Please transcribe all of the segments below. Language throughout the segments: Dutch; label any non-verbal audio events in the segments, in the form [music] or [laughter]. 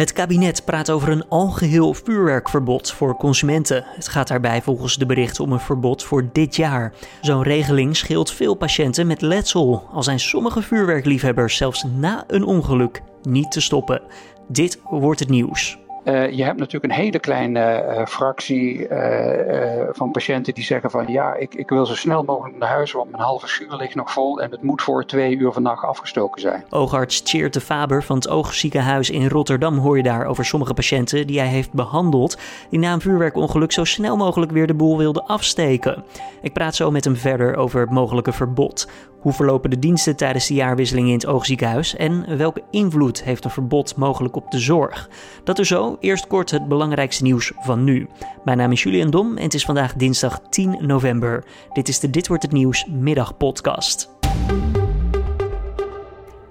Het kabinet praat over een algeheel vuurwerkverbod voor consumenten. Het gaat daarbij volgens de berichten om een verbod voor dit jaar. Zo'n regeling scheelt veel patiënten met letsel, al zijn sommige vuurwerkliefhebbers zelfs na een ongeluk niet te stoppen. Dit wordt het nieuws. Uh, je hebt natuurlijk een hele kleine uh, fractie uh, van patiënten die zeggen van ja, ik, ik, wil zo snel mogelijk naar huis, want mijn halve schuur ligt nog vol en het moet voor twee uur vannacht afgestoken zijn. Oogarts Tjeerd de Faber van het Oogziekenhuis in Rotterdam hoor je daar over sommige patiënten die hij heeft behandeld, die na een vuurwerkongeluk zo snel mogelijk weer de boel wilden afsteken. Ik praat zo met hem verder over het mogelijke verbod. Hoe verlopen de diensten tijdens de jaarwisseling in het oogziekenhuis en welke invloed heeft een verbod mogelijk op de zorg? Dat er zo, eerst kort het belangrijkste nieuws van nu. Mijn naam is Julian Dom en het is vandaag dinsdag 10 november. Dit is de Dit wordt het nieuws middagpodcast.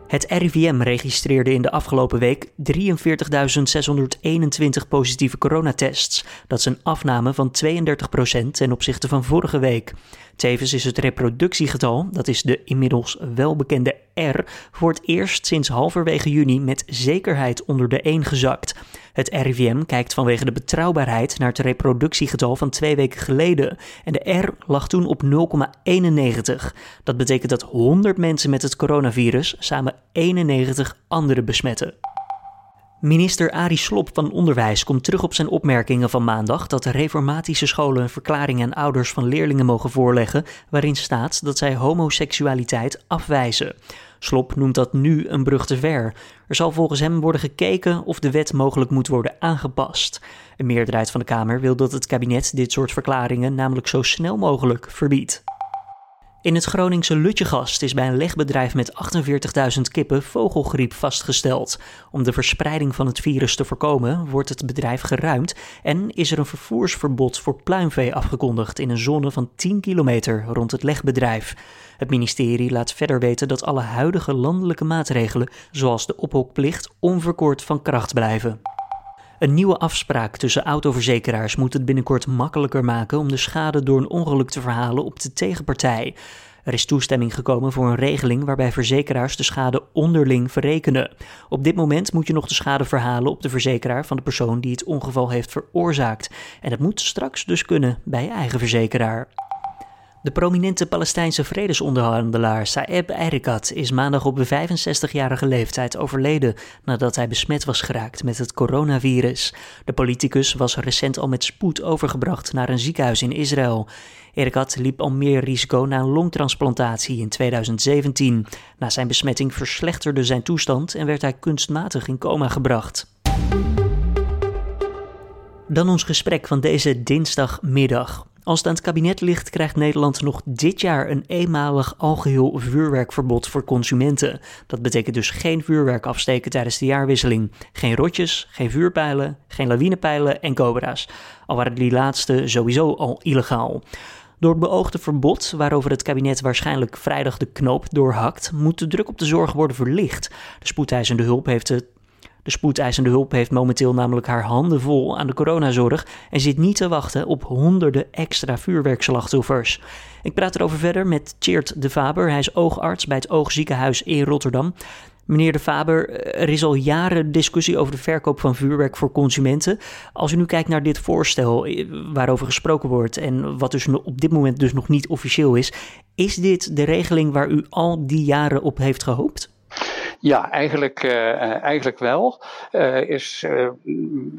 Het RIVM registreerde in de afgelopen week 43.621 positieve coronatests. Dat is een afname van 32% ten opzichte van vorige week. Tevens is het reproductiegetal, dat is de inmiddels welbekende R, voor het eerst sinds halverwege juni met zekerheid onder de 1 gezakt. Het RIVM kijkt vanwege de betrouwbaarheid naar het reproductiegetal van twee weken geleden. En de R lag toen op 0,91. Dat betekent dat 100 mensen met het coronavirus samen 91 anderen besmetten. Minister Arie Slop van Onderwijs komt terug op zijn opmerkingen van maandag dat de reformatische scholen een verklaring aan ouders van leerlingen mogen voorleggen waarin staat dat zij homoseksualiteit afwijzen. Slop noemt dat nu een brug te ver. Er zal volgens hem worden gekeken of de wet mogelijk moet worden aangepast. Een meerderheid van de Kamer wil dat het kabinet dit soort verklaringen namelijk zo snel mogelijk verbiedt. In het Groningse Lutjegast is bij een legbedrijf met 48.000 kippen vogelgriep vastgesteld. Om de verspreiding van het virus te voorkomen wordt het bedrijf geruimd en is er een vervoersverbod voor pluimvee afgekondigd in een zone van 10 kilometer rond het legbedrijf. Het ministerie laat verder weten dat alle huidige landelijke maatregelen, zoals de ophokplicht, onverkort van kracht blijven. Een nieuwe afspraak tussen autoverzekeraars moet het binnenkort makkelijker maken om de schade door een ongeluk te verhalen op de tegenpartij. Er is toestemming gekomen voor een regeling waarbij verzekeraars de schade onderling verrekenen. Op dit moment moet je nog de schade verhalen op de verzekeraar van de persoon die het ongeval heeft veroorzaakt. En dat moet straks dus kunnen bij je eigen verzekeraar. De prominente Palestijnse vredesonderhandelaar Saeb Erekat is maandag op 65-jarige leeftijd overleden nadat hij besmet was geraakt met het coronavirus. De politicus was recent al met spoed overgebracht naar een ziekenhuis in Israël. Erekat liep al meer risico na een longtransplantatie in 2017. Na zijn besmetting verslechterde zijn toestand en werd hij kunstmatig in coma gebracht. Dan ons gesprek van deze dinsdagmiddag. Als het aan het kabinet ligt, krijgt Nederland nog dit jaar een eenmalig algeheel vuurwerkverbod voor consumenten. Dat betekent dus geen vuurwerk afsteken tijdens de jaarwisseling. Geen rotjes, geen vuurpijlen, geen lawinepijlen en cobra's. Al waren die laatste sowieso al illegaal. Door het beoogde verbod, waarover het kabinet waarschijnlijk vrijdag de knoop doorhakt, moet de druk op de zorg worden verlicht. De spoedeisende hulp heeft het de spoedeisende hulp heeft momenteel namelijk haar handen vol aan de coronazorg en zit niet te wachten op honderden extra vuurwerkslachtoffers. Ik praat erover verder met Tjeerd de Faber. Hij is oogarts bij het Oogziekenhuis in Rotterdam. Meneer de Faber, er is al jaren discussie over de verkoop van vuurwerk voor consumenten. Als u nu kijkt naar dit voorstel eh, waarover gesproken wordt en wat dus op dit moment dus nog niet officieel is, is dit de regeling waar u al die jaren op heeft gehoopt? Ja, eigenlijk, uh, eigenlijk wel. Uh, is,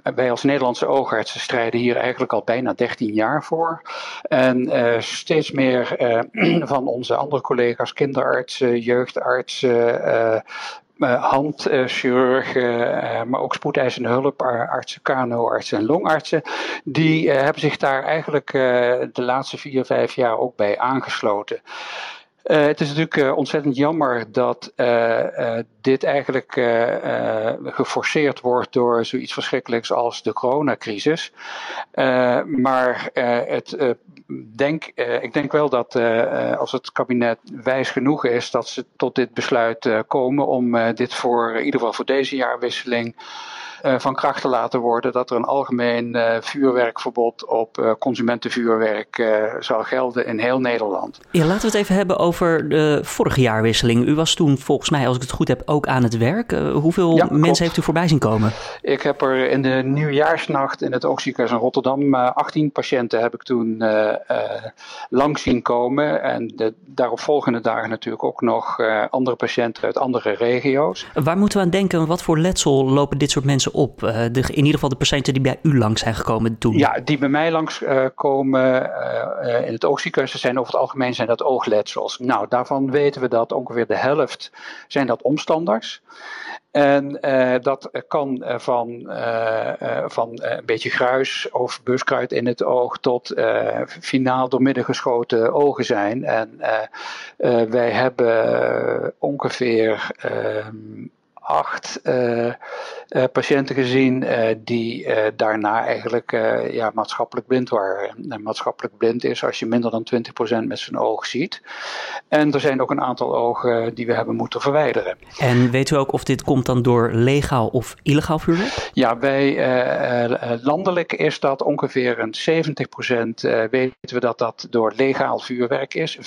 wij als Nederlandse oogartsen strijden hier eigenlijk al bijna 13 jaar voor. En steeds meer [clears throat] van onze andere collega's, kinderartsen, jeugdartsen, handchirurgen, maar ook spoedeisende hulp, artsen, kanoartsen en longartsen. Die hebben zich daar eigenlijk de laatste vier, vijf jaar ook bij aangesloten. Uh, het is natuurlijk uh, ontzettend jammer dat uh, dit eigenlijk geforceerd wordt door zoiets verschrikkelijks als de coronacrisis. maar het, denk, ik denk wel dat als het kabinet wijs genoeg is, dat ze tot dit besluit komen om dit voor in ieder geval voor deze jaarwisseling van kracht te laten worden dat er een algemeen vuurwerkverbod op consumentenvuurwerk zal gelden in heel Nederland. Ja, laten we het even hebben over de vorige jaarwisseling. U was toen volgens mij, als ik het goed heb, ook aan het werk. hoeveel mensen heeft u voorbij zien komen? Ik heb er in de nieuwjaarsnacht in het Oogziekenhuis in Rotterdam 18 patiënten heb ik toen langs zien komen. En de daaropvolgende dagen natuurlijk ook nog andere patiënten uit andere regio's. Waar moeten we aan denken? Wat voor letsel lopen dit soort mensen op? Uh, de, in ieder geval de patiënten die bij u langs zijn gekomen toen. Ja, die bij mij langs uh, komen uh, in het oogziekenhuis zijn over het algemeen zijn dat oogletsels. Nou, daarvan weten we dat ongeveer de helft zijn dat omstanders. En dat kan van, van een beetje gruis of buskruid in het oog tot finaal doormidden geschoten ogen zijn. En wij hebben ongeveer ehm, acht uh, uh, patiënten gezien uh, die daarna eigenlijk ja, maatschappelijk blind waren. En maatschappelijk blind is als je minder dan 20% met zijn oog ziet. En er zijn ook een aantal ogen die we hebben moeten verwijderen. En weet u ook of dit komt dan door legaal of illegaal vuurwerk? Ja, wij landelijk is dat ongeveer een 70% weten we dat dat door legaal vuurwerk is. 25%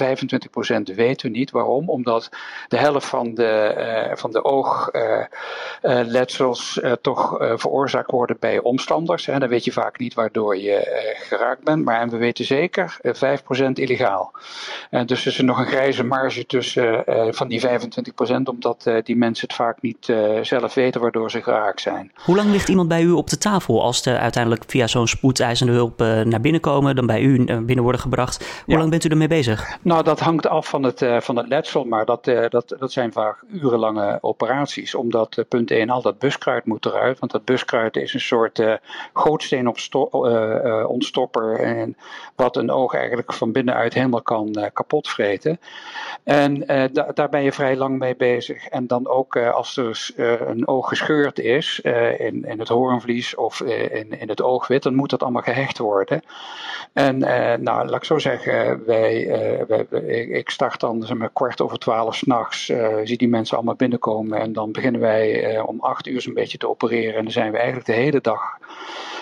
weten we niet. Waarom? Omdat de helft van de, van de oog letsels uh, toch veroorzaakt worden bij omstanders. Hè. Dan weet je vaak niet waardoor je geraakt bent. Maar en we weten zeker 5% illegaal. dus er is er nog een grijze marge tussen van die 25%, omdat die mensen het vaak niet zelf weten waardoor ze geraakt zijn. Hoe lang ligt iemand bij u op de tafel als ze uiteindelijk via zo'n spoedeisende hulp naar binnen komen, dan bij u binnen worden gebracht? Hoe lang bent u ermee bezig? Nou, dat hangt af van het, van het letsel, maar dat, dat, dat zijn vaak urenlange operaties omdat uh, punt 1 al dat buskruid moet eruit. Want dat buskruid is een soort uh, gootsteen op uh, ontstopper. En wat een oog eigenlijk van binnenuit helemaal kan kapot vreten. En da daar ben je vrij lang mee bezig. En dan ook als er een oog gescheurd is in, in het hoornvlies of in, in het oogwit, dan moet dat allemaal gehecht worden. En nou, laat ik zo zeggen, wij, ik start dan zeg maar, kwart over twaalf s'nachts, zie die mensen allemaal binnenkomen en dan beginnen wij uh, om acht uur zo'n beetje te opereren. En dan zijn we eigenlijk de hele dag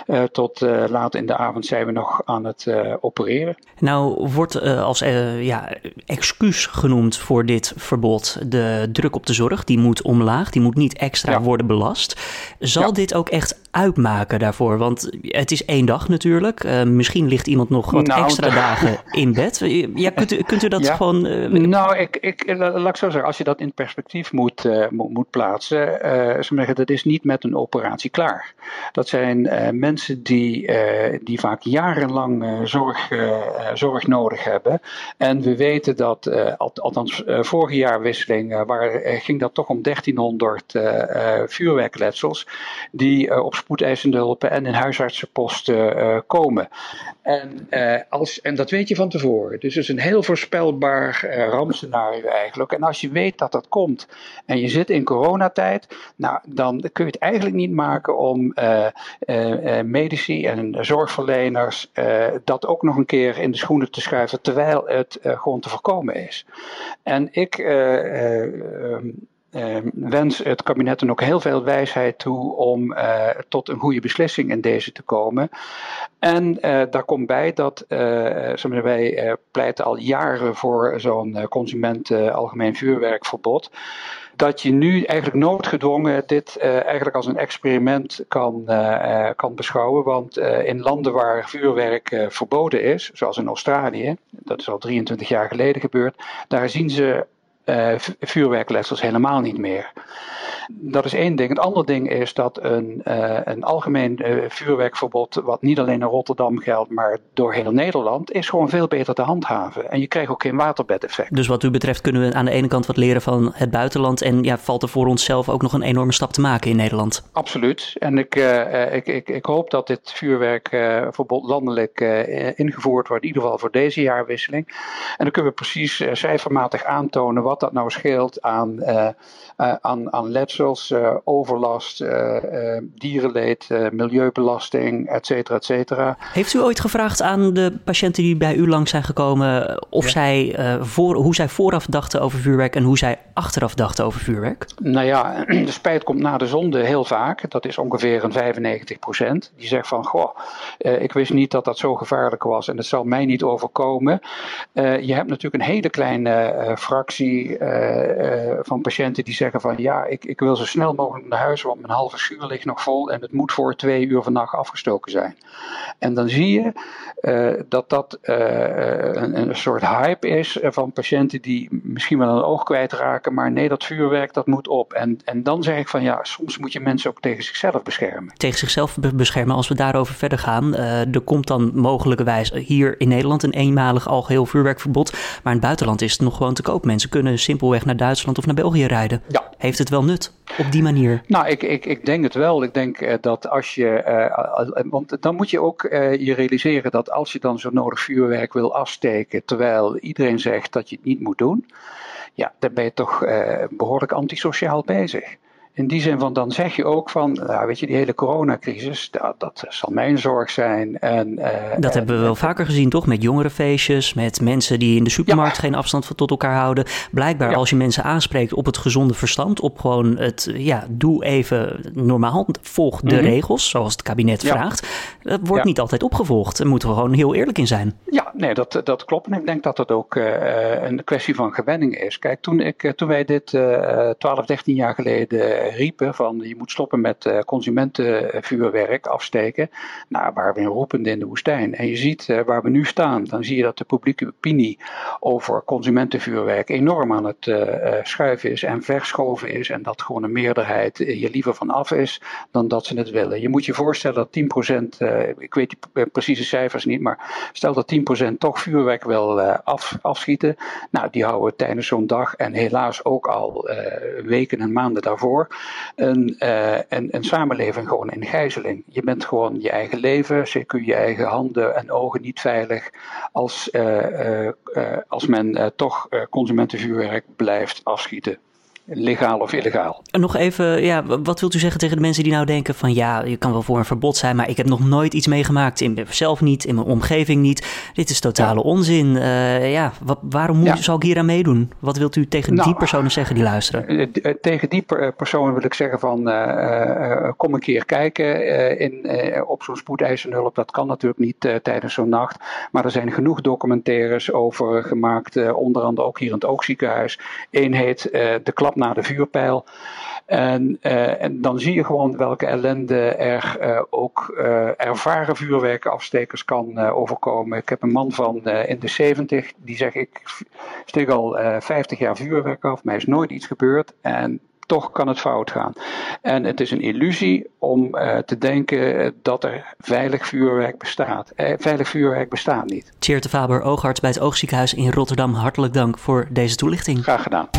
uh, tot uh, laat in de avond zijn we nog aan het opereren. Nou wordt als ja, excuus genoemd voor dit verbod de druk op de zorg. Die moet omlaag, die moet niet extra ja. worden belast. Zal ja. dit ook echt uitmaken daarvoor? Want het is één dag natuurlijk. misschien ligt iemand nog wat nou, extra dagen [laughs] in bed. Ja, kunt, u, kunt u dat gewoon... Nou, ik, ik, laat ik zo zeggen, als je dat in perspectief moet, moet, moet plaatsen uh, dat is niet met een operatie klaar. Dat zijn mensen die, die vaak jarenlang zorg, zorg nodig hebben. En we weten dat, al, althans vorige jaarwisseling, waar, ging dat toch om 1300 vuurwerkletsels die op spoedeisende hulpen en in huisartsenposten komen. En, als, en dat weet je van tevoren. Dus het is een heel voorspelbaar rampscenario eigenlijk. En als je weet dat dat komt en je zit in corona coronatijd. Nou, dan kun je het eigenlijk niet maken om uh, uh, medici en zorgverleners uh, dat ook nog een keer in de schoenen te schuiven, terwijl het gewoon te voorkomen is. En ik. Uh, wens het kabinet dan ook heel veel wijsheid toe om uh, tot een goede beslissing in deze te komen. En uh, daar komt bij dat wij pleiten al jaren voor zo'n consument algemeen vuurwerkverbod dat je nu eigenlijk noodgedwongen dit eigenlijk als een experiment kan, kan beschouwen. Want in landen waar vuurwerk verboden is, zoals in Australië, dat is al 23 jaar geleden gebeurd, daar zien ze vuurwerkletsels helemaal niet meer. Dat is één ding. Het andere ding is dat een, uh, een algemeen uh, vuurwerkverbod, wat niet alleen in Rotterdam geldt, maar door heel Nederland, is gewoon veel beter te handhaven. En je krijgt ook geen waterbedeffect. Dus wat u betreft kunnen we aan de ene kant wat leren van het buitenland en ja, valt er voor onszelf ook nog een enorme stap te maken in Nederland? Absoluut. En ik, uh, ik, ik, ik hoop dat dit vuurwerkverbod landelijk ingevoerd wordt, in ieder geval voor deze jaarwisseling. En dan kunnen we precies cijfermatig aantonen wat dat nou scheelt aan, aan, aan letsel zoals overlast, dierenleed, milieubelasting, et cetera, et cetera. Heeft u ooit gevraagd aan de patiënten die bij u langs zijn gekomen of zij, voor, hoe zij vooraf dachten over vuurwerk en hoe zij achteraf dachten over vuurwerk? Nou ja, [clears throat] de spijt komt na de zonde heel vaak. Dat is ongeveer een 95 procent. Die zegt van, goh, ik wist niet dat dat zo gevaarlijk was en het zal mij niet overkomen. je hebt natuurlijk een hele kleine fractie van patiënten die zeggen van, ja, ik, ik wil zo snel mogelijk naar huis, want mijn halve schuur ligt nog vol en het moet voor twee uur vannacht afgestoken zijn. En dan zie je uh, dat dat uh, een, een, soort hype is van patiënten die misschien wel een oog kwijtraken, maar nee, dat vuurwerk dat moet op. En, en dan zeg ik van ja, soms moet je mensen ook tegen zichzelf beschermen. Tegen zichzelf beschermen, als we daarover verder gaan. Uh, er komt dan mogelijkerwijs hier in Nederland een eenmalig algeheel vuurwerkverbod, maar in het buitenland is het nog gewoon te koop. Mensen kunnen simpelweg naar Duitsland of naar België rijden. Ja. Heeft het wel nut op die manier? Nou, ik, ik, ik denk het wel. Ik denk dat als je, want dan moet je ook je realiseren dat als je dan zo nodig vuurwerk wil afsteken, terwijl iedereen zegt dat je het niet moet doen, ja, dan ben je toch behoorlijk antisociaal bezig. In die zin van, dan zeg je ook van, nou, weet je, die hele coronacrisis, dat, dat zal mijn zorg zijn. En, uh, dat hebben we wel vaker gezien, toch? Met jongerenfeestjes, met mensen die in de supermarkt geen afstand van tot elkaar houden. Blijkbaar, als je mensen aanspreekt op het gezonde verstand, op gewoon het, ja, doe even normaal, volg de mhm. regels, zoals het kabinet vraagt. Dat wordt niet altijd opgevolgd. Daar moeten we gewoon heel eerlijk in zijn. Ja, nee, dat, dat klopt. En ik denk dat het ook uh, een kwestie van gewenning is. Kijk, toen, ik, toen wij dit 12, 13 jaar geleden riepen van je moet stoppen met uh, consumentenvuurwerk afsteken. Nou, waar we roepende in de woestijn. En je ziet uh, waar we nu staan, dan zie je dat de publieke opinie over consumentenvuurwerk enorm aan het uh, schuiven is en verschoven is. En dat gewoon een meerderheid je liever van af is dan dat ze het willen. Je moet je voorstellen dat 10%, ik weet die precieze cijfers niet, maar stel dat 10% toch vuurwerk wil af, afschieten. Nou, die houden tijdens zo'n dag en helaas ook al weken en maanden daarvoor een, uh, een, een, samenleving gewoon in gijzeling. Je bent gewoon je eigen leven, zeker je eigen handen en ogen niet veilig als, uh, uh, als men toch consumentenvuurwerk blijft afschieten legaal of illegaal. En nog even, ja, wat wilt u zeggen tegen de mensen die nou denken van ja, je kan wel voor een verbod zijn, maar ik heb nog nooit iets meegemaakt, in mezelf niet, in mijn omgeving niet. Dit is totale onzin. Uh, ja, wat, waarom moet, ja. zou ik hier aan meedoen? Wat wilt u tegen nou, die personen zeggen die luisteren? Eh, eh, tegen die personen wil ik zeggen van uh, kom een keer kijken in, op zo'n spoedeisende hulp. Dat kan natuurlijk niet tijdens zo'n nacht, maar er zijn genoeg documentaires over gemaakt, onder andere ook hier in het Oogziekenhuis. Eén heet De klap naar de vuurpijl. En, uh, en, dan zie je gewoon welke ellende er uh, ook uh, ervaren vuurwerkafstekers kan overkomen. Ik heb een man van in de 70 die zegt: Ik steek al 50 jaar vuurwerk af, mij is nooit iets gebeurd. En toch kan het fout gaan. En het is een illusie om te denken dat er veilig vuurwerk bestaat. veilig vuurwerk bestaat niet. Tjeerd de Faber, oogarts bij het Oogziekenhuis in Rotterdam. Hartelijk dank voor deze toelichting. Graag gedaan.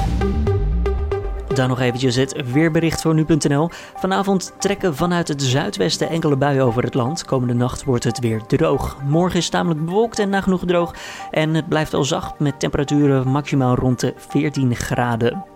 Dan nog eventjes het weerbericht voor nu.nl. Vanavond trekken vanuit het zuidwesten enkele buien over het land. Komende nacht wordt het weer droog. Morgen is tamelijk bewolkt en nagenoeg droog. En het blijft al zacht met temperaturen maximaal rond de 14 graden.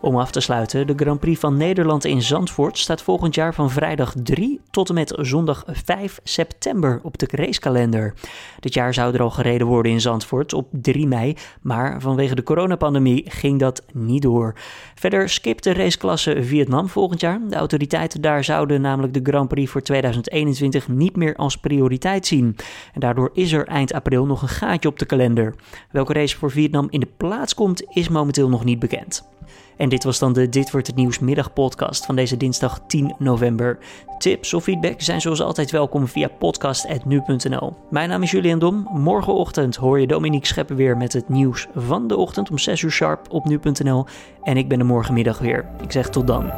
Om af te sluiten, de Grand Prix van Nederland in Zandvoort staat volgend jaar van vrijdag 3 tot en met zondag 5 september op de racekalender. Dit jaar zou er al gereden worden in Zandvoort op 3 mei, maar vanwege de coronapandemie ging dat niet door. Verder skipt de raceklasse Vietnam volgend jaar. De autoriteiten daar zouden namelijk de Grand Prix voor 2021 niet meer als prioriteit zien. En daardoor is er eind april nog een gaatje op de kalender. Welke race voor Vietnam in de plaats komt, is momenteel nog niet bekend. En dit was dan de Dit wordt het nieuws middagpodcast van deze dinsdag 10 november. Tips of feedback zijn zoals altijd welkom via podcast.nu.nl. Mijn naam is Julian Dom. Morgenochtend hoor je Dominique Scheppen weer met het nieuws van de ochtend om 6 uur sharp op nu.nl. En ik ben er morgenmiddag weer. Ik zeg tot dan.